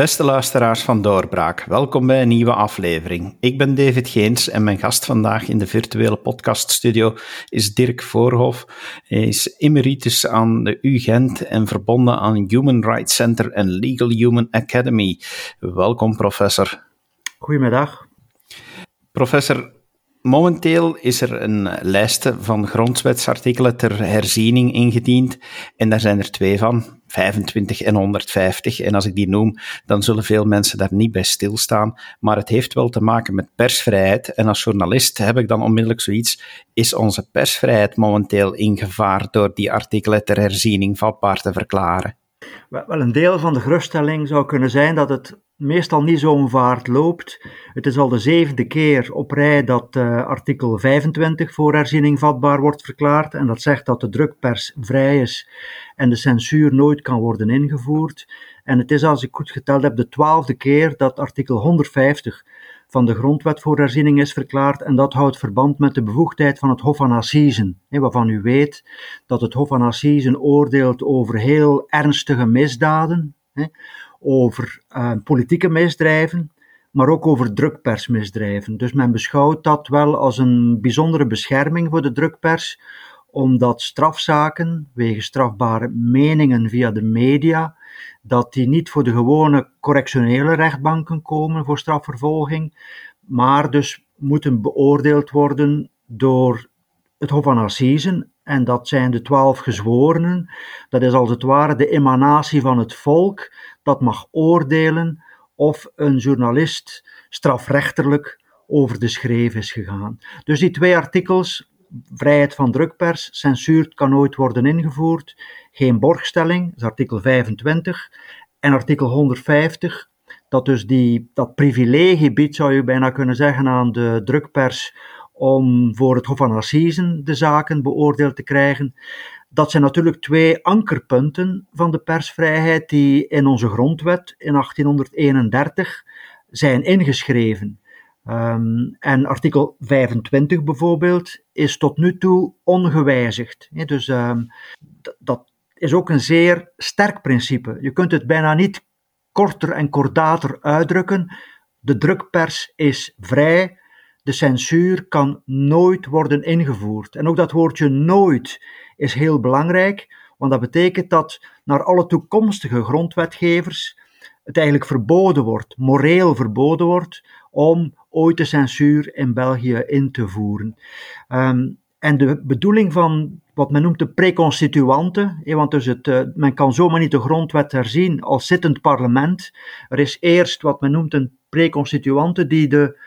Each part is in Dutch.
Beste luisteraars van Doorbraak, welkom bij een nieuwe aflevering. Ik ben David Geens en mijn gast vandaag in de virtuele podcaststudio is Dirk Voorhof. Hij is emeritus aan de UGent en verbonden aan Human Rights Center en Legal Human Academy. Welkom, professor. Goedemiddag. Professor, Momenteel is er een lijst van grondwetsartikelen ter herziening ingediend en daar zijn er twee van, 25 en 150. En als ik die noem, dan zullen veel mensen daar niet bij stilstaan. Maar het heeft wel te maken met persvrijheid. En als journalist heb ik dan onmiddellijk zoiets: is onze persvrijheid momenteel in gevaar door die artikelen ter herziening vatbaar te verklaren? Wel, een deel van de geruststelling zou kunnen zijn dat het meestal niet zo'n vaart loopt. Het is al de zevende keer op rij dat uh, artikel 25 voor herziening vatbaar wordt verklaard. En dat zegt dat de drukpers vrij is en de censuur nooit kan worden ingevoerd. En het is, als ik goed geteld heb, de twaalfde keer dat artikel 150 van de grondwet voor herziening is verklaard en dat houdt verband met de bevoegdheid van het Hof van Assisen, waarvan u weet dat het Hof van Assisen oordeelt over heel ernstige misdaden, over uh, politieke misdrijven, maar ook over drukpersmisdrijven. Dus men beschouwt dat wel als een bijzondere bescherming voor de drukpers, omdat strafzaken, wegens strafbare meningen via de media, dat die niet voor de gewone correctionele rechtbanken komen voor strafvervolging, maar dus moeten beoordeeld worden door het Hof van Assisen. En dat zijn de twaalf gezworenen. Dat is als het ware de emanatie van het volk dat mag oordelen of een journalist strafrechterlijk over de schreef is gegaan. Dus die twee artikels, vrijheid van drukpers, censuur kan nooit worden ingevoerd, geen borgstelling, dat is artikel 25, en artikel 150, dat dus die, dat privilegie biedt, zou je bijna kunnen zeggen, aan de drukpers om voor het Hof van Assisen de zaken beoordeeld te krijgen. Dat zijn natuurlijk twee ankerpunten van de persvrijheid die in onze grondwet in 1831 zijn ingeschreven. Um, en artikel 25 bijvoorbeeld is tot nu toe ongewijzigd. dus um, dat is ook een zeer sterk principe. Je kunt het bijna niet korter en kordater uitdrukken. De drukpers is vrij, de censuur kan nooit worden ingevoerd. En ook dat woordje nooit is heel belangrijk, want dat betekent dat naar alle toekomstige grondwetgevers het eigenlijk verboden wordt, moreel verboden wordt, om ooit de censuur in België in te voeren. Um, en de bedoeling van wat men noemt de preconstituante, want dus het, uh, men kan zomaar niet de grondwet herzien als zittend parlement. Er is eerst wat men noemt een preconstituante die de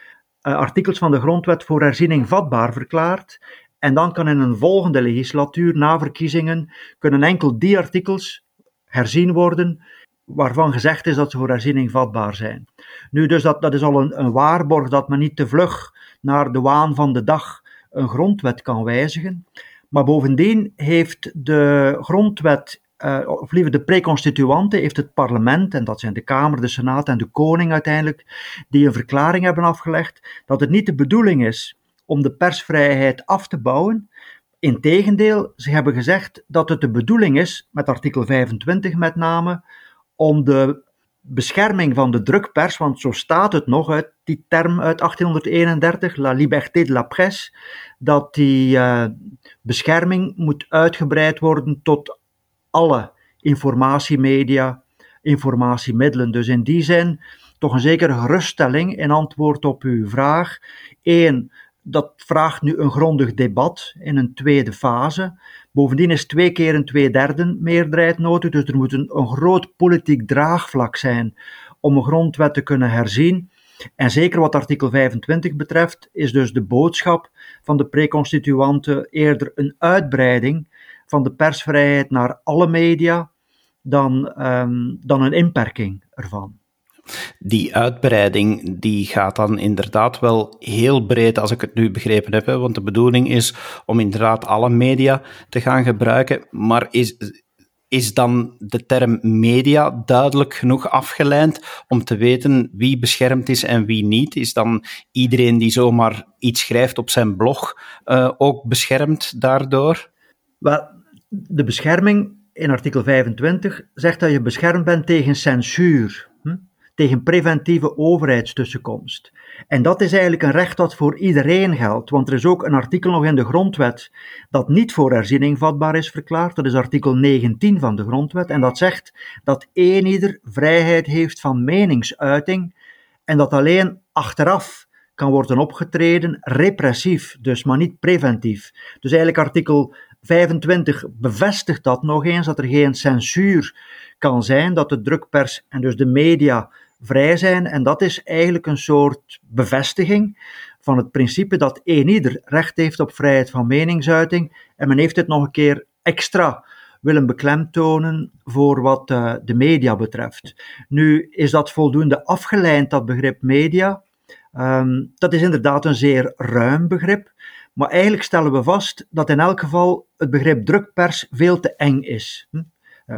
uh, artikels van de grondwet voor herziening vatbaar verklaart. En dan kan in een volgende legislatuur, na verkiezingen, kunnen enkel die artikels herzien worden waarvan gezegd is dat ze voor herziening vatbaar zijn. Nu, dus dat, dat is al een, een waarborg dat men niet te vlug naar de waan van de dag een grondwet kan wijzigen. Maar bovendien heeft de grondwet, uh, of liever de preconstituante, heeft het parlement, en dat zijn de Kamer, de Senaat en de Koning uiteindelijk, die een verklaring hebben afgelegd dat het niet de bedoeling is om de persvrijheid af te bouwen. Integendeel, ze hebben gezegd dat het de bedoeling is, met artikel 25 met name, om de bescherming van de drukpers, want zo staat het nog uit die term uit 1831, la liberté de la presse, dat die uh, bescherming moet uitgebreid worden tot alle informatiemedia, informatiemiddelen. Dus in die zin toch een zekere geruststelling in antwoord op uw vraag. Eén, dat vraagt nu een grondig debat in een tweede fase. Bovendien is twee keer een tweederde meerderheid nodig, dus er moet een, groot politiek draagvlak zijn om een grondwet te kunnen herzien. En zeker wat artikel 25 betreft, is dus de boodschap van de preconstituanten eerder een uitbreiding van de persvrijheid naar alle media dan, um, dan een inperking ervan. Die uitbreiding die gaat dan inderdaad wel heel breed, als ik het nu begrepen heb. Want de bedoeling is om inderdaad alle media te gaan gebruiken. Maar is, is dan de term media duidelijk genoeg afgeleid om te weten wie beschermd is en wie niet? Is dan iedereen die zomaar iets schrijft op zijn blog uh, ook beschermd daardoor? De bescherming in artikel 25 zegt dat je beschermd bent tegen censuur. Hm? Tegen preventieve overheidstussenkomst. En dat is eigenlijk een recht dat voor iedereen geldt, want er is ook een artikel nog in de grondwet dat niet voor herziening vatbaar is verklaard. Dat is artikel 19 van de grondwet en dat zegt dat ieder vrijheid heeft van meningsuiting en dat alleen achteraf kan worden opgetreden, repressief, dus maar niet preventief. Dus eigenlijk artikel 25 bevestigt dat nog eens, dat er geen censuur kan zijn, dat de drukpers en dus de media vrij zijn. En dat is eigenlijk een soort bevestiging van het principe dat een ieder recht heeft op vrijheid van meningsuiting. En men heeft dit nog een keer extra willen beklemtonen voor wat uh, de media betreft. Nu is dat voldoende afgeleid, dat begrip media. Um, dat is inderdaad een zeer ruim begrip. Maar eigenlijk stellen we vast dat in elk geval het begrip drukpers veel te eng is. Hm? Uh,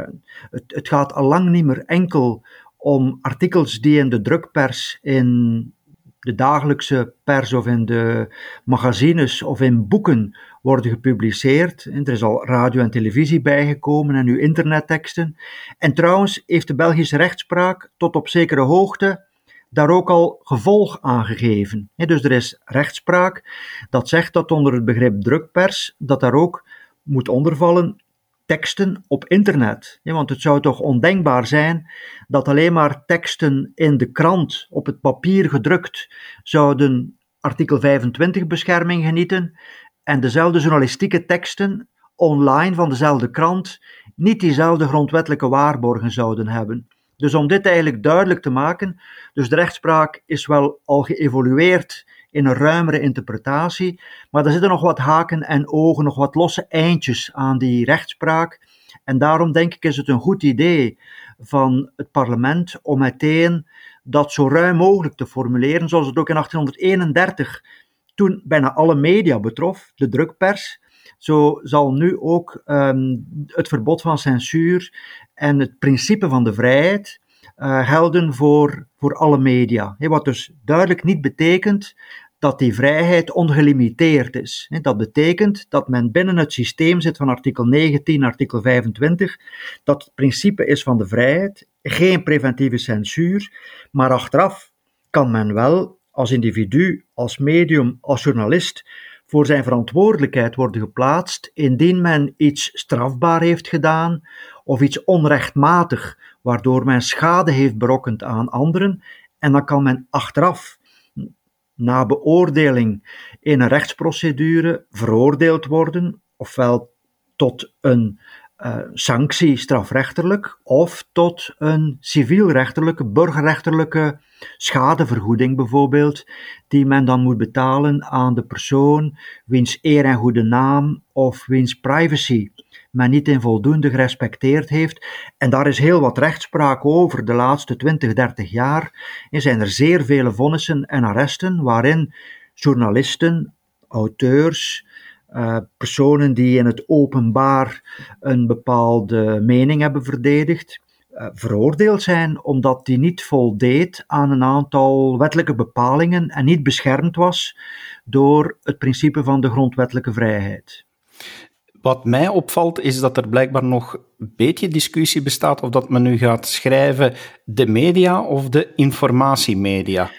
het, het gaat al lang niet meer enkel om artikels die in de drukpers, in de dagelijkse pers of in de magazines of in boeken worden gepubliceerd. Er is al radio en televisie bijgekomen en nu internetteksten. En trouwens heeft de Belgische rechtspraak tot op zekere hoogte daar ook al gevolg aan gegeven. Dus er is rechtspraak dat zegt dat onder het begrip drukpers dat daar ook moet ondervallen teksten op internet. Ja, want het zou toch ondenkbaar zijn dat alleen maar teksten in de krant op het papier gedrukt zouden artikel 25 bescherming genieten en dezelfde journalistieke teksten online van dezelfde krant niet diezelfde grondwettelijke waarborgen zouden hebben. Dus om dit eigenlijk duidelijk te maken, dus de rechtspraak is wel al geëvolueerd in een ruimere interpretatie, maar er zitten nog wat haken en ogen, nog wat losse eindjes aan die rechtspraak. En daarom denk ik is het een goed idee van het parlement om meteen dat zo ruim mogelijk te formuleren, zoals het ook in 1831 toen bijna alle media betrof, de drukpers. Zo zal nu ook um, het verbod van censuur en het principe van de vrijheid uh, gelden voor, voor alle media. Wat dus duidelijk niet betekent dat die vrijheid ongelimiteerd is. Dat betekent dat men binnen het systeem zit van artikel 19, artikel 25, dat het principe is van de vrijheid, geen preventieve censuur, maar achteraf kan men wel als individu, als medium, als journalist voor zijn verantwoordelijkheid worden geplaatst indien men iets strafbaar heeft gedaan of iets onrechtmatig, waardoor men schade heeft berokkend aan anderen. En dan kan men achteraf, na beoordeling in een rechtsprocedure, veroordeeld worden, ofwel tot een uh, sanctie strafrechtelijk of tot een civielrechterlijke, burgerrechterlijke schadevergoeding bijvoorbeeld, die men dan moet betalen aan de persoon wiens eer en goede naam of wiens privacy men niet in voldoende gerespecteerd heeft. En daar is heel wat rechtspraak over de laatste 20, 30 jaar. Er zijn er zeer vele vonnissen en arresten waarin journalisten, auteurs, uh, personen die in het openbaar een bepaalde mening hebben verdedigd, uh, veroordeeld zijn omdat die niet voldeed aan een aantal wettelijke bepalingen en niet beschermd was door het principe van de grondwettelijke vrijheid. Wat mij opvalt is dat er blijkbaar nog een beetje discussie bestaat of dat men nu gaat schrijven de media of de informatiemedia.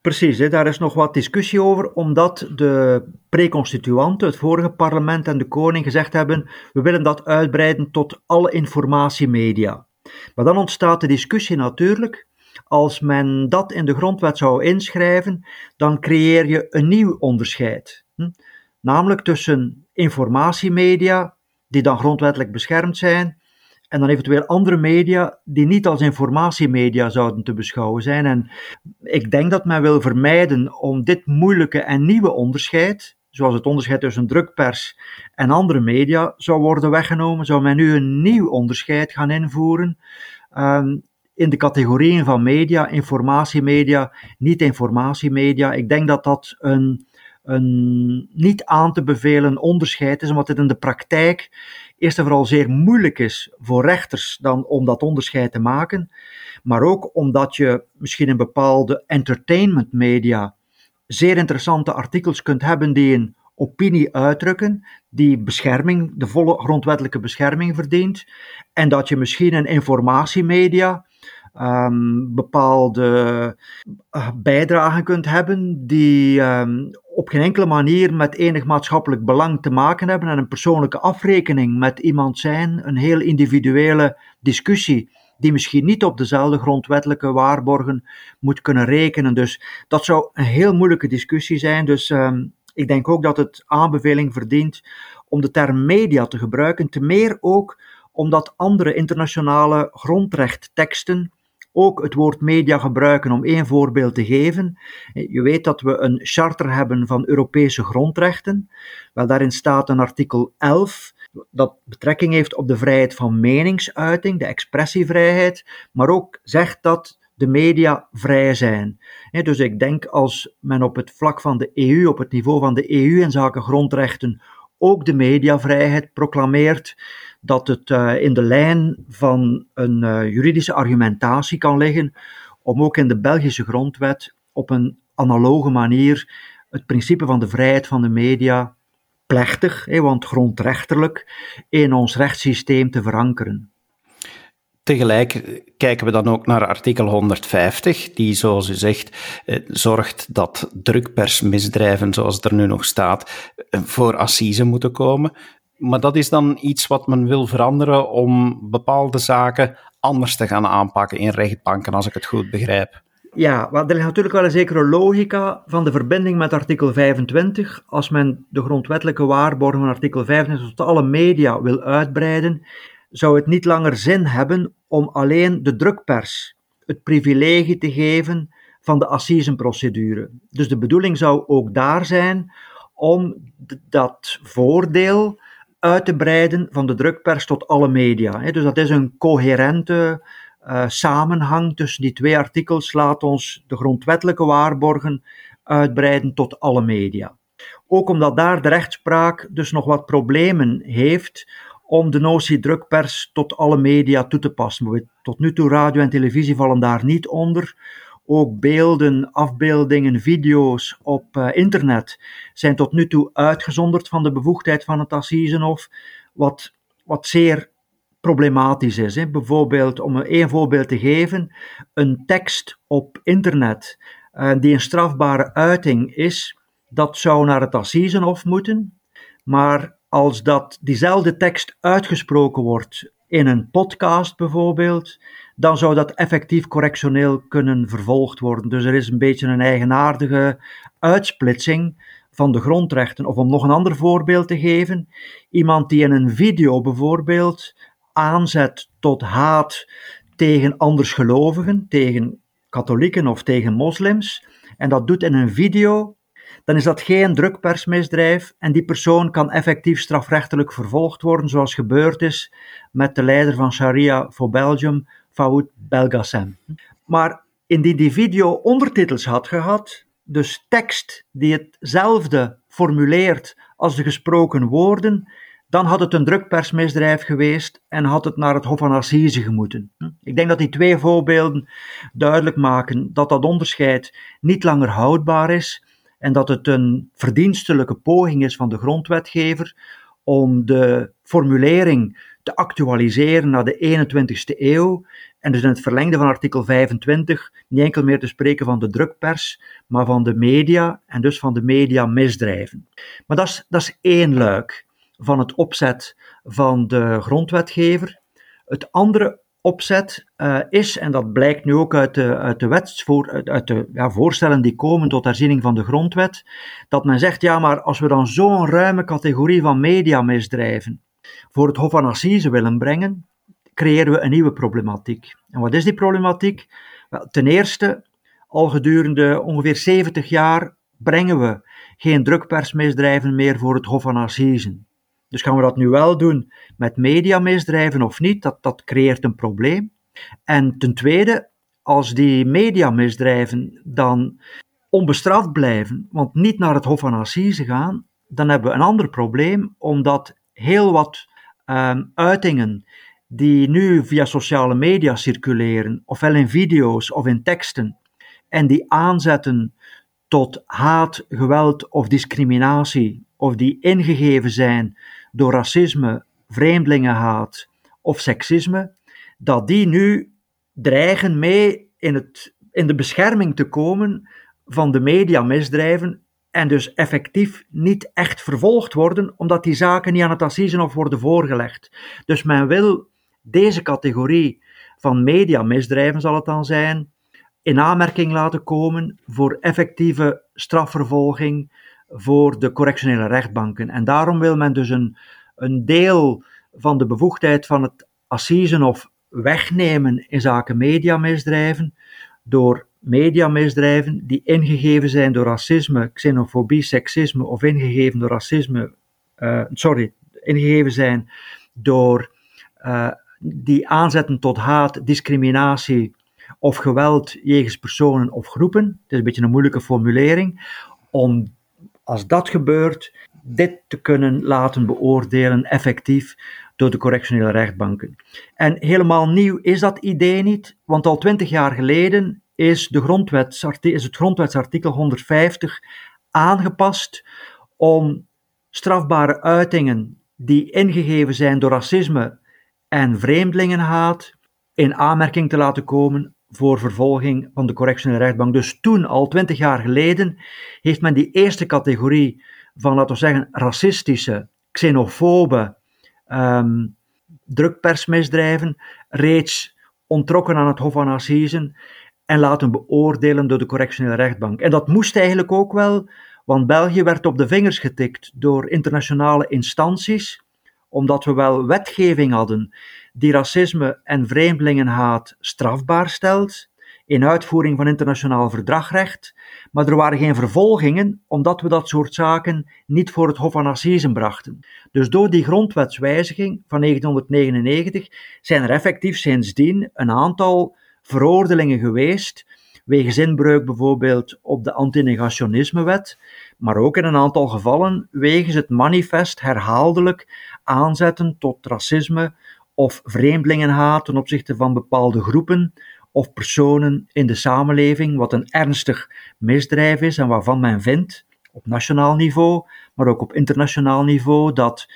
Precies, hè, daar is nog wat discussie over, omdat de preconstituanten, het vorige parlement en de koning gezegd hebben, we willen dat uitbreiden tot alle informatiemedia. Maar dan ontstaat de discussie natuurlijk, als men dat in de grondwet zou inschrijven, dan creëer je een nieuw onderscheid. Hm? Namelijk tussen informatiemedia, die dan grondwettelijk beschermd zijn, en dan eventueel andere media die niet als informatiemedia zouden te beschouwen zijn. En ik denk dat men wil vermijden om dit moeilijke en nieuwe onderscheid, zoals het onderscheid tussen drukpers en andere media, zou worden weggenomen. Zou men nu een nieuw onderscheid gaan invoeren um, in de categorieën van media, informatiemedia, niet-informatiemedia. Ik denk dat dat een een niet aan te bevelen onderscheid is, omdat het in de praktijk eerst en vooral zeer moeilijk is voor rechters dan om dat onderscheid te maken, maar ook omdat je misschien in bepaalde entertainment media zeer interessante artikels kunt hebben die een opinie uitdrukken, die bescherming, de volle grondwettelijke bescherming verdient, en dat je misschien in informatiemedia um, bepaalde uh, bijdragen kunt hebben die um, op geen enkele manier met enig maatschappelijk belang te maken hebben en een persoonlijke afrekening met iemand zijn, een heel individuele discussie die misschien niet op dezelfde grondwettelijke waarborgen moet kunnen rekenen. Dus dat zou een heel moeilijke discussie zijn. Dus um, ik denk ook dat het aanbeveling verdient om de term media te gebruiken, te meer ook omdat andere internationale grondrechtteksten ook het woord media gebruiken om één voorbeeld te geven. Je weet dat we een charter hebben van Europese grondrechten. Wel, daarin staat een artikel 11 dat betrekking heeft op de vrijheid van meningsuiting, de expressievrijheid, maar ook zegt dat de media vrij zijn. Dus ik denk als men op het vlak van de EU, op het niveau van de EU in zaken grondrechten, ook de mediavrijheid proclameert, dat het uh, in de lijn van een uh, juridische argumentatie kan liggen om ook in de Belgische grondwet op een analoge manier het principe van de vrijheid van de media plechtig, want grondrechtelijk, in ons rechtssysteem te verankeren. Tegelijk kijken we dan ook naar artikel 150, die, zoals u zegt, eh, zorgt dat drukpersmisdrijven, zoals het er nu nog staat, voor assise moeten komen. Maar dat is dan iets wat men wil veranderen om bepaalde zaken anders te gaan aanpakken in rechtbanken, als ik het goed begrijp. Ja, maar er ligt natuurlijk wel een zekere logica van de verbinding met artikel 25. Als men de grondwettelijke waarborgen van artikel 25 tot alle media wil uitbreiden, zou het niet langer zin hebben om alleen de drukpers het privilegie te geven van de assisenprocedure. Dus de bedoeling zou ook daar zijn om dat voordeel uit te breiden van de drukpers tot alle media. Dus dat is een coherente uh, samenhang tussen die twee artikels. Laat ons de grondwettelijke waarborgen uitbreiden tot alle media. Ook omdat daar de rechtspraak dus nog wat problemen heeft om de notie drukpers tot alle media toe te passen. Tot nu toe radio en televisie vallen daar niet onder. Ook beelden, afbeeldingen, video's op uh, internet zijn tot nu toe uitgezonderd van de bevoegdheid van het Assisenhof, wat, wat zeer problematisch is. Hè. Bijvoorbeeld, om één voorbeeld te geven, een tekst op internet uh, die een strafbare uiting is, dat zou naar het Assisenhof moeten, maar als dat diezelfde tekst uitgesproken wordt in een podcast bijvoorbeeld, dan zou dat effectief correctioneel kunnen vervolgd worden. Dus er is een beetje een eigenaardige uitsplitsing van de grondrechten. Of om nog een ander voorbeeld te geven, iemand die in een video bijvoorbeeld aanzet tot haat tegen andersgelovigen, tegen katholieken of tegen moslims, en dat doet in een video, dan is dat geen drukpersmisdrijf en die persoon kan effectief strafrechtelijk vervolgd worden, zoals gebeurd is met de leider van Sharia voor Belgium, Faoud Belgassem. Maar indien die video ondertitels had gehad, dus tekst die hetzelfde formuleert als de gesproken woorden, dan had het een drukpersmisdrijf geweest en had het naar het Hof van Assise gemoeten. Ik denk dat die twee voorbeelden duidelijk maken dat dat onderscheid niet langer houdbaar is en dat het een verdienstelijke poging is van de grondwetgever om de formulering te actualiseren naar de 21ste eeuw en dus in het verlengde van artikel 25 niet enkel meer te spreken van de drukpers, maar van de media en dus van de mediamisdrijven. Maar dat is, dat is één luik van het opzet van de grondwetgever. Het andere opzet uh, is, en dat blijkt nu ook uit de, uit de, wetsvoor, uit de ja, voorstellen die komen tot herziening van de grondwet, dat men zegt, ja, maar als we dan zo'n ruime categorie van mediamisdrijven voor het Hof van Assise willen brengen, creëren we een nieuwe problematiek. En wat is die problematiek? Wel, ten eerste, al gedurende ongeveer 70 jaar brengen we geen drukpersmisdrijven meer voor het Hof van Assise. Dus gaan we dat nu wel doen met mediamisdrijven of niet? Dat, dat creëert een probleem. En ten tweede, als die mediamisdrijven dan onbestraft blijven, want niet naar het Hof van Assise gaan, dan hebben we een ander probleem, omdat heel wat um, uitingen die nu via sociale media circuleren, ofwel in video's of in teksten, en die aanzetten tot haat, geweld of discriminatie, of die ingegeven zijn door racisme, vreemdelingenhaat of seksisme, dat die nu dreigen mee in, het, in de bescherming te komen van de mediamisdrijven en dus effectief niet echt vervolgd worden, omdat die zaken niet aan het Assisenhof worden voorgelegd. Dus men wil deze categorie van mediamisdrijven, zal het dan zijn, in aanmerking laten komen voor effectieve strafvervolging voor de correctionele rechtbanken. En daarom wil men dus een, een deel van de bevoegdheid van het Assisenhof wegnemen in zaken mediamisdrijven, door mediamisdrijven die ingegeven zijn door racisme, xenofobie, seksisme of ingegeven door racisme, uh, sorry, ingegeven zijn door uh, die aanzetten tot haat, discriminatie of geweld jegens personen of groepen. Het is een beetje een moeilijke formulering. Om, als dat gebeurt, dit te kunnen laten beoordelen effectief door de correctionele rechtbanken. En helemaal nieuw is dat idee niet, want al twintig jaar geleden is, de is het grondwetsartikel 150 aangepast om strafbare uitingen die ingegeven zijn door racisme en vreemdelingenhaat in aanmerking te laten komen voor vervolging van de correctionele rechtbank. Dus toen, al twintig jaar geleden, heeft men die eerste categorie van, laten we zeggen, racistische, xenofobe um, drukpersmisdrijven reeds ontrokken aan het Hof van Assisen en laten beoordelen door de correctionele rechtbank. En dat moest eigenlijk ook wel, want België werd op de vingers getikt door internationale instanties, omdat we wel wetgeving hadden die racisme en vreemdelingenhaat strafbaar stelt, in uitvoering van internationaal verdragrecht, maar er waren geen vervolgingen omdat we dat soort zaken niet voor het Hof van Assisen brachten. Dus door die grondwetswijziging van 1999 zijn er effectief sindsdien een aantal veroordelingen geweest, wegens inbreuk bijvoorbeeld op de antinegationismewet, maar ook in een aantal gevallen wegens het manifest herhaaldelijk aanzetten tot racisme of vreemdelingenhaat ten opzichte van bepaalde groepen of personen in de samenleving, wat een ernstig misdrijf is en waarvan men vindt, op nationaal niveau, maar ook op internationaal niveau, dat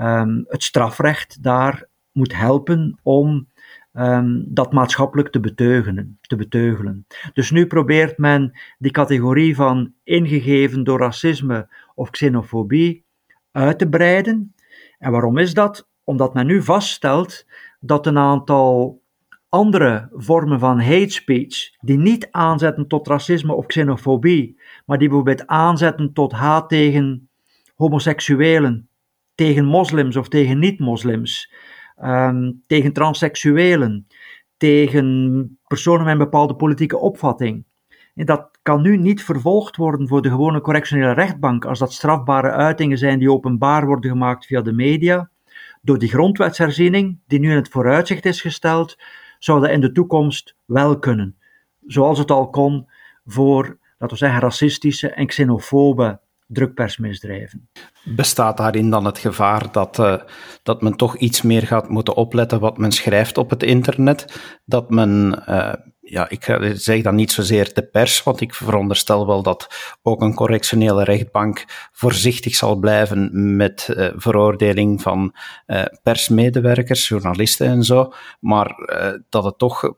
um, het strafrecht daar moet helpen om um, dat maatschappelijk te beteugelen, te beteugelen. Dus nu probeert men die categorie van ingegeven door racisme of xenofobie uit te breiden. En waarom is dat? Omdat men nu vaststelt dat een aantal andere vormen van hate speech, die niet aanzetten tot racisme of xenofobie, maar die bijvoorbeeld aanzetten tot haat tegen homoseksuelen, tegen moslims of tegen niet-moslims, um, tegen transseksuelen, tegen personen met een bepaalde politieke opvatting. Dat kan nu niet vervolgd worden voor de gewone correctionele rechtbank als dat strafbare uitingen zijn die openbaar worden gemaakt via de media. Door die grondwetsherziening, die nu in het vooruitzicht is gesteld, zou dat in de toekomst wel kunnen. Zoals het al kon voor, laten we zeggen, racistische en xenofobe drukpersmisdrijven. Bestaat daarin dan het gevaar dat, uh, dat men toch iets meer gaat moeten opletten wat men schrijft op het internet? Dat men, uh, ja, ik zeg dan niet zozeer de pers, want ik veronderstel wel dat ook een correctionele rechtbank voorzichtig zal blijven met uh, veroordeling van persmedewerkers, journalisten en zo, maar dat het toch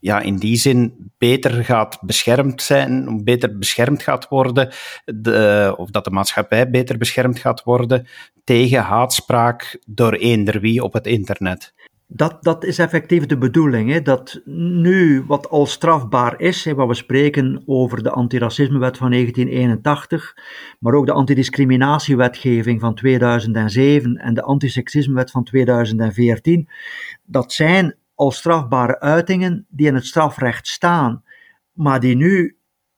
ja, in die zin beter gaat beschermd zijn, beter beschermd gaat worden, de, of dat de maatschappij beter beschermd gaat worden tegen haatspraak door eender wie op het internet. Dat, dat is effectief de bedoeling. Hè? Dat nu wat al strafbaar is, hè, wat we spreken over de antiracismewet van 1981, maar ook de antidiscriminatiewetgeving van 2007 en de antiseksismewet van 2014, dat zijn als strafbare uitingen die in het strafrecht staan, maar die nu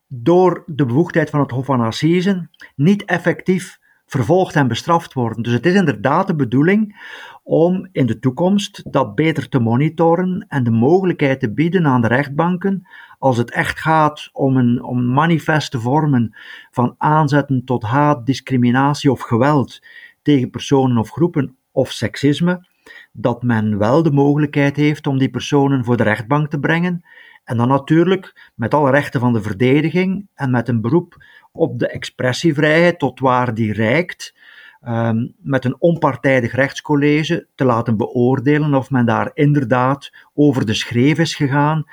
door de bevoegdheid van het Hof van Assisen niet effectief vervolgd en bestraft worden. Dus het is inderdaad de bedoeling om in de toekomst dat beter te monitoren en de mogelijkheid te bieden aan de rechtbanken, als het echt gaat om, een, om manifeste vormen van aanzetten tot haat, discriminatie of geweld tegen personen of groepen of seksisme, dat men wel de mogelijkheid heeft om die personen voor de rechtbank te brengen. En dan natuurlijk met alle rechten van de verdediging en met een beroep op de expressievrijheid tot waar die reikt. Ehm, met een onpartijdig rechtscollege te laten beoordelen of men daar inderdaad over de schreef is gegaan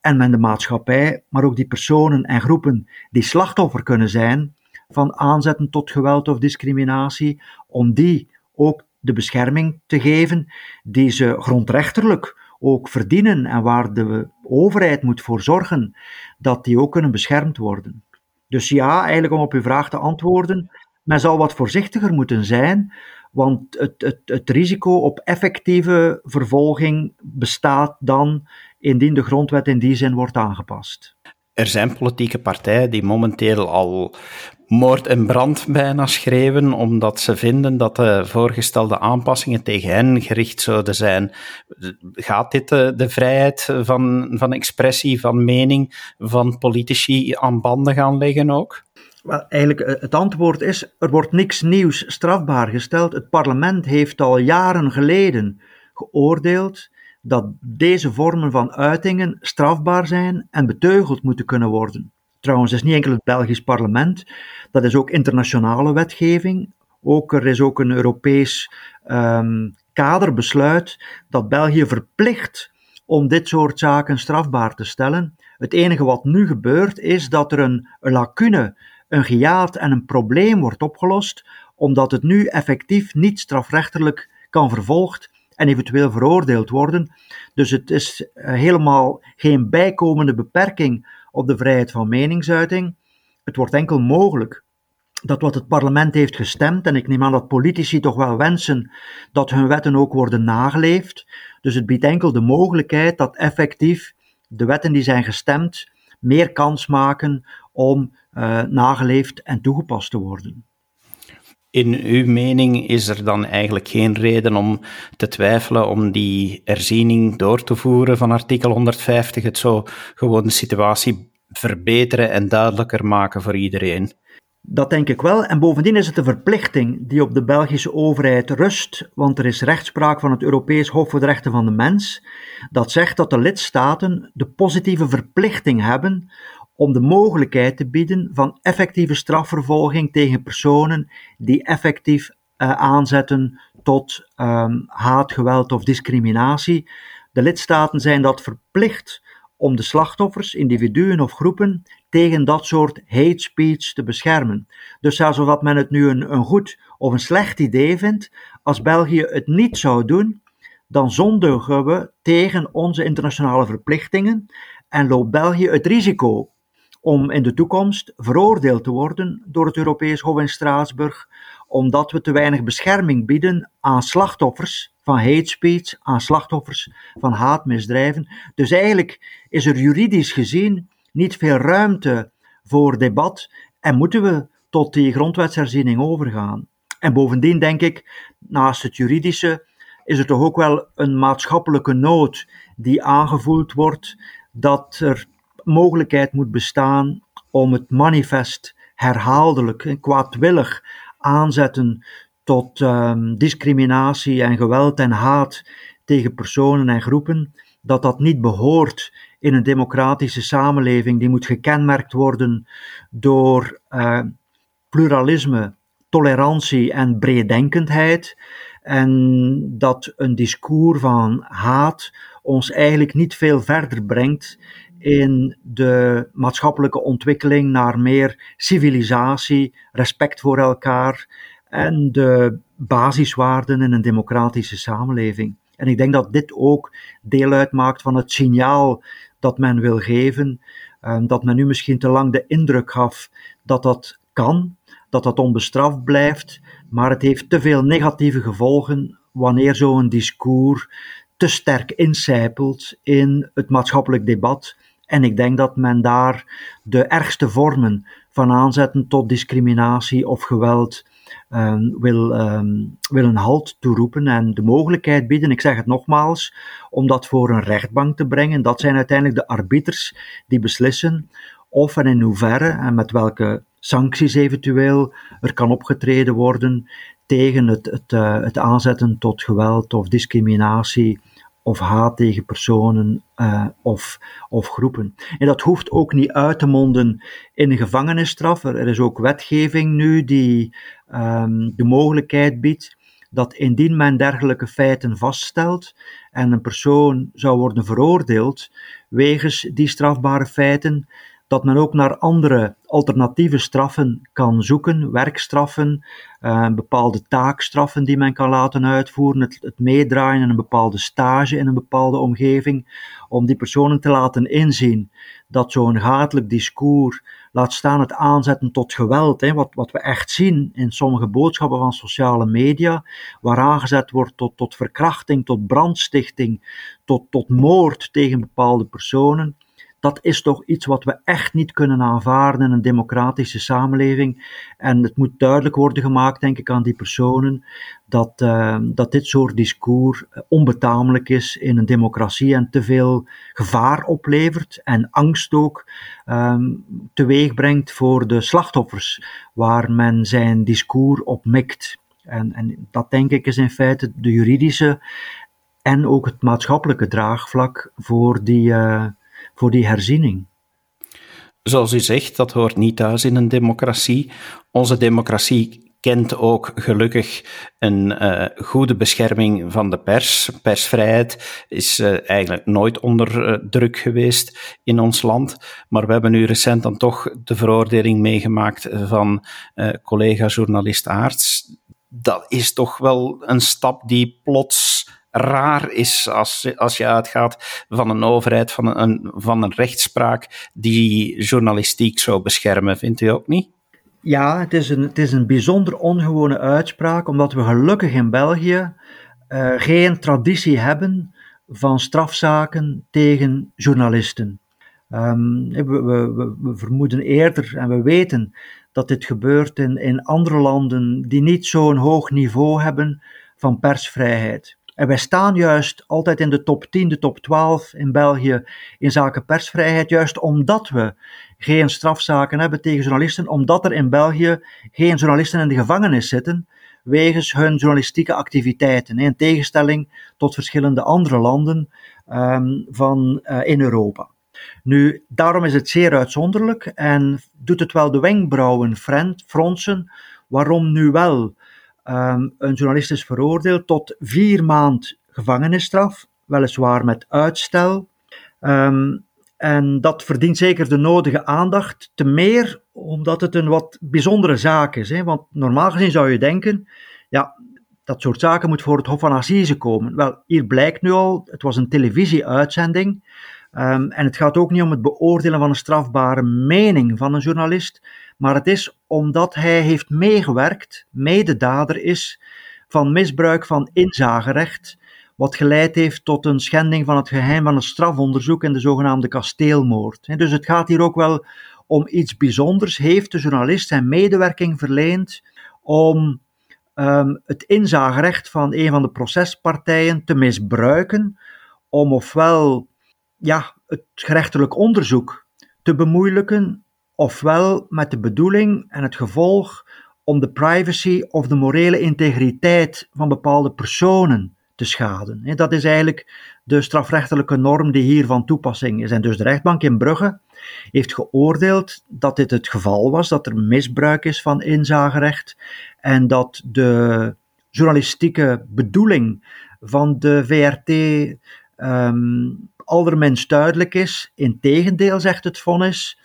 en men de maatschappij, maar ook die personen en groepen die slachtoffer kunnen zijn van aanzetten tot geweld of discriminatie, om die ook de bescherming te geven die ze grondrechtelijk ook verdienen en waar de overheid moet voor zorgen dat die ook kunnen beschermd worden. Dus ja, eigenlijk om op uw vraag te antwoorden, men zal wat voorzichtiger moeten zijn, want het, het, het risico op effectieve vervolging bestaat dan indien de grondwet in die zin wordt aangepast. Er zijn politieke partijen die momenteel al moord en brand bijna schreven, omdat ze vinden dat de voorgestelde aanpassingen tegen hen gericht zouden zijn. Gaat dit de, de vrijheid van, van expressie, van mening van politici aan banden gaan leggen ook? Wel, eigenlijk, eh, het antwoord is: er wordt niks nieuws strafbaar gesteld. Het parlement heeft al jaren geleden geoordeeld dat deze vormen van uitingen strafbaar zijn en beteugeld moeten kunnen worden. Trouwens, het is niet enkel het Belgisch parlement, dat is ook internationale wetgeving. Ook, er is ook een Europees um, kaderbesluit dat België verplicht om dit soort zaken strafbaar te stellen. Het enige wat nu gebeurt is dat er een, een lacune, een gejaat en een probleem wordt opgelost, omdat het nu effectief niet strafrechtelijk kan vervolgd en eventueel veroordeeld worden. Dus het is eh, helemaal geen bijkomende beperking op de vrijheid van meningsuiting. Het wordt enkel mogelijk dat wat het parlement heeft gestemd, en ik neem aan dat politici toch wel wensen dat hun wetten ook worden nageleefd. Dus het biedt enkel de mogelijkheid dat effectief de wetten die zijn gestemd meer kans maken om uh, nageleefd en toegepast te worden. In uw mening is er dan eigenlijk geen reden om te twijfelen om die herziening door te voeren van artikel 150? Het zou gewoon de situatie verbeteren en duidelijker maken voor iedereen. Dat denk ik wel. En bovendien is het een verplichting die op de Belgische overheid rust, want er is rechtspraak van het Europees Hof voor de Rechten van de Mens, dat zegt dat de lidstaten de positieve verplichting hebben om de mogelijkheid te bieden van effectieve strafvervolging tegen personen die effectief uh, aanzetten tot um, haat, geweld of discriminatie. De lidstaten zijn dat verplicht om de slachtoffers, individuen of groepen, tegen dat soort hate speech te beschermen. Dus zelfs of men het nu een, een goed of een slecht idee vindt, als België het niet zou doen, dan zondigen we tegen onze internationale verplichtingen en loopt België het risico om in de toekomst veroordeeld te worden door het Europees Hof in Straatsburg, omdat we te weinig bescherming bieden aan slachtoffers van hate speech, aan slachtoffers van haatmisdrijven. Dus eigenlijk is er juridisch gezien niet veel ruimte voor debat en moeten we tot die grondwetsherziening overgaan. En bovendien denk ik, naast het juridische, is er toch ook wel een maatschappelijke nood die aangevoeld wordt dat er mogelijkheid moet bestaan om het manifest herhaaldelijk en kwaadwillig aanzetten tot um, discriminatie en geweld en haat tegen personen en groepen, dat dat niet behoort in een democratische samenleving die moet gekenmerkt worden door uh, pluralisme, tolerantie en breeddenkendheid. En dat een discours van haat ons eigenlijk niet veel verder brengt in de maatschappelijke ontwikkeling naar meer civilisatie, respect voor elkaar en de basiswaarden in een democratische samenleving. En ik denk dat dit ook deel uitmaakt van het signaal dat men wil geven, ehm, dat men nu misschien te lang de indruk gaf dat dat kan, dat dat onbestraft blijft, maar het heeft te veel negatieve gevolgen wanneer zo'n discours te sterk incijpelt in het maatschappelijk debat en ik denk dat men daar de ergste vormen van aanzetten tot discriminatie of geweld um, wil, um, wil een halt toeroepen en de mogelijkheid bieden, ik zeg het nogmaals, om dat voor een rechtbank te brengen. Dat zijn uiteindelijk de arbiters die beslissen of en in hoeverre en met welke sancties eventueel er kan opgetreden worden tegen het, het, uh, het aanzetten tot geweld of discriminatie of haat tegen personen uh, of, of groepen. En dat hoeft ook niet uit te monden in een gevangenisstraf. Er is ook wetgeving nu die um, de mogelijkheid biedt dat indien men dergelijke feiten vaststelt en een persoon zou worden veroordeeld wegens die strafbare feiten, dat men ook naar andere alternatieve straffen kan zoeken, werkstraffen, uh, bepaalde taakstraffen die men kan laten uitvoeren, het, het meedraaien in een bepaalde stage in een bepaalde omgeving, om die personen te laten inzien dat zo'n hatelijk discours, laat staan het aanzetten tot geweld, hè, wat, wat we echt zien in sommige boodschappen van sociale media, waar aangezet wordt tot, tot verkrachting, tot brandstichting, tot, tot moord tegen bepaalde personen dat is toch iets wat we echt niet kunnen aanvaarden in een democratische samenleving. En het moet duidelijk worden gemaakt, denk ik, aan die personen, dat, uh, dat dit soort discours onbetamelijk is in een democratie en te veel gevaar oplevert en angst ook um, teweeg brengt voor de slachtoffers, waar men zijn discours op mikt. En, en dat denk ik is in feite de juridische en ook het maatschappelijke draagvlak voor die, uh, voor die herziening. Zoals u zegt, dat hoort niet thuis in een democratie. Onze democratie kent ook gelukkig een uh, goede bescherming van de pers. Persvrijheid is uh, eigenlijk nooit onder uh, druk geweest in ons land. Maar we hebben nu recent dan toch de veroordeling meegemaakt van collega-journalist Aarts. Dat is toch wel een stap die plots raar is als, als je uitgaat van een overheid, van een, van een rechtspraak die journalistiek zou beschermen. Vindt u ook niet? Ja, het is een, het is een bijzonder ongewone uitspraak, omdat we gelukkig in België uh, geen traditie hebben van strafzaken tegen journalisten. Um, we, we, we, vermoeden eerder en we weten dat dit gebeurt in, in andere landen die niet zo'n hoog niveau hebben van persvrijheid. En wij staan juist altijd in de top 10, de top 12 in België in zaken persvrijheid, juist omdat we geen strafzaken hebben tegen journalisten, omdat er in België geen journalisten in de gevangenis zitten wegens hun journalistieke activiteiten, in tegenstelling tot verschillende andere landen um, van, uh, in Europa. Nu, daarom is het zeer uitzonderlijk en doet het wel de wenkbrauwen fronsen waarom nu wel Um, een journalist is veroordeeld tot vier maand gevangenisstraf, weliswaar met uitstel. Um, en dat verdient zeker de nodige aandacht, te meer omdat het een wat bijzondere zaak is. Hè? Want normaal gezien zou je denken, ja, dat soort zaken moet voor het Hof van Assise komen. Wel, hier blijkt nu al, het was een televisieuitzending. Um, en het gaat ook niet om het beoordelen van een strafbare mening van een journalist, maar het is omdat hij heeft meegewerkt, mededader is van misbruik van inzagerecht, wat geleid heeft tot een schending van het geheim van een strafonderzoek in de zogenaamde kasteelmoord. Dus het gaat hier ook wel om iets bijzonders. Heeft de journalist zijn medewerking verleend om um, het inzagerecht van een van de procespartijen te misbruiken, om ofwel ja, het gerechtelijk onderzoek te bemoeilijken, ofwel met de bedoeling en het gevolg om de privacy of de morele integriteit van bepaalde personen te schaden. Dat is eigenlijk de strafrechtelijke norm die hier van toepassing is. En dus de rechtbank in Brugge heeft geoordeeld dat dit het geval was, dat er misbruik is van inzagerecht en dat de journalistieke bedoeling van de VRT um, ehm, allermens duidelijk is. Integendeel, zegt het vonnis,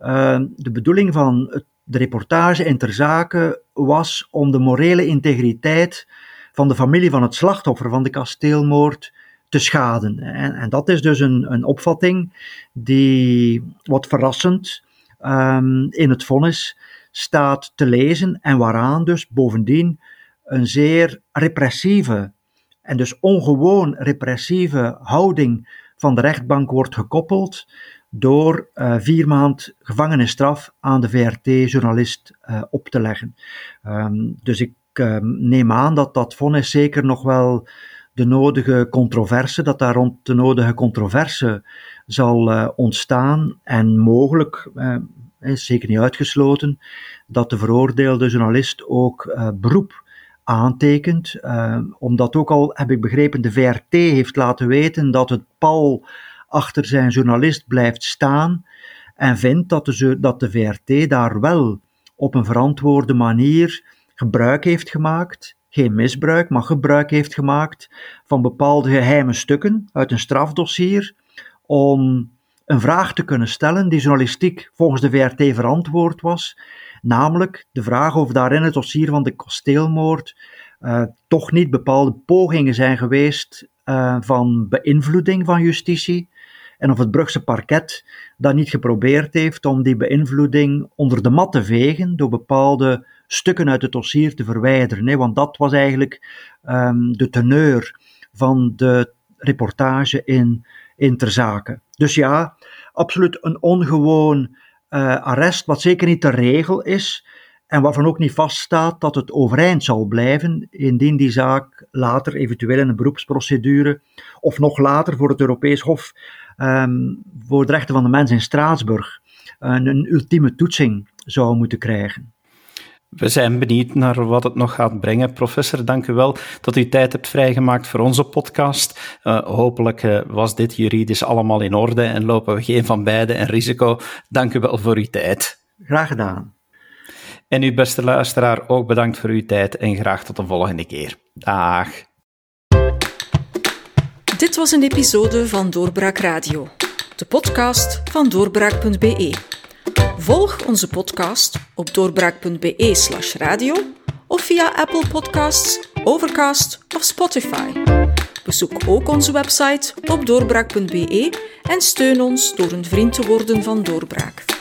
uh, de bedoeling van de reportage in ter zake was om de morele integriteit van de familie van het slachtoffer van de kasteelmoord te schaden. En, en dat is dus een, een opvatting die wat verrassend um, in het vonnis staat te lezen en waaraan dus bovendien een zeer repressieve en dus ongewoon repressieve houding van de rechtbank wordt gekoppeld door uh, vier maand gevangenisstraf aan de VRT-journalist uh, op te leggen. Um, dus ik um, neem aan dat dat vonnis zeker nog wel de nodige controverse, dat daar rond de nodige controverse zal uh, ontstaan en mogelijk, is zeker niet uitgesloten, dat de veroordeelde journalist ook beroep aantekent. Uh, omdat ook al, heb ik begrepen, de VRT heeft laten weten dat het pal achter zijn journalist blijft staan en vindt dat de, dat de VRT daar wel op een verantwoorde manier gebruik heeft gemaakt, geen misbruik, maar gebruik heeft gemaakt van bepaalde geheime stukken uit een strafdossier om een vraag te kunnen stellen die journalistiek volgens de VRT verantwoord was, namelijk de vraag of daarin het dossier van de kosteelmoord uh, toch niet bepaalde pogingen zijn geweest uh, van beïnvloeding van justitie en of het Brugse parket dat niet geprobeerd heeft om die beïnvloeding onder de mat te vegen door bepaalde stukken uit het dossier te verwijderen. Want dat was eigenlijk um, de teneur van de reportage in, in Ter Zaken. Dus ja, absoluut een ongewoon uh, arrest, wat zeker niet de regel is. En waarvan ook niet vaststaat dat het overeind zal blijven indien die zaak later eventueel in een beroepsprocedure of nog later voor het Europees Hof um, voor de rechten van de mens in Straatsburg een, een ultieme toetsing zou moeten krijgen. We zijn benieuwd naar wat het nog gaat brengen. Professor, dank u wel dat u tijd hebt vrijgemaakt voor onze podcast. Uh, hopelijk uh, was dit juridisch allemaal in orde en lopen we geen van beide een risico. Dank u wel voor uw tijd. Graag gedaan. En u, beste luisteraar, ook bedankt voor uw tijd en graag tot de volgende keer. Dag. Dit was een episode van Doorbraak Radio, de podcast van doorbraak.be. Volg onze podcast op doorbraak.be/slash radio of via Apple Podcasts, Overcast of Spotify. Bezoek ook onze website op doorbraak.be en steun ons door een vriend te worden van Doorbraak.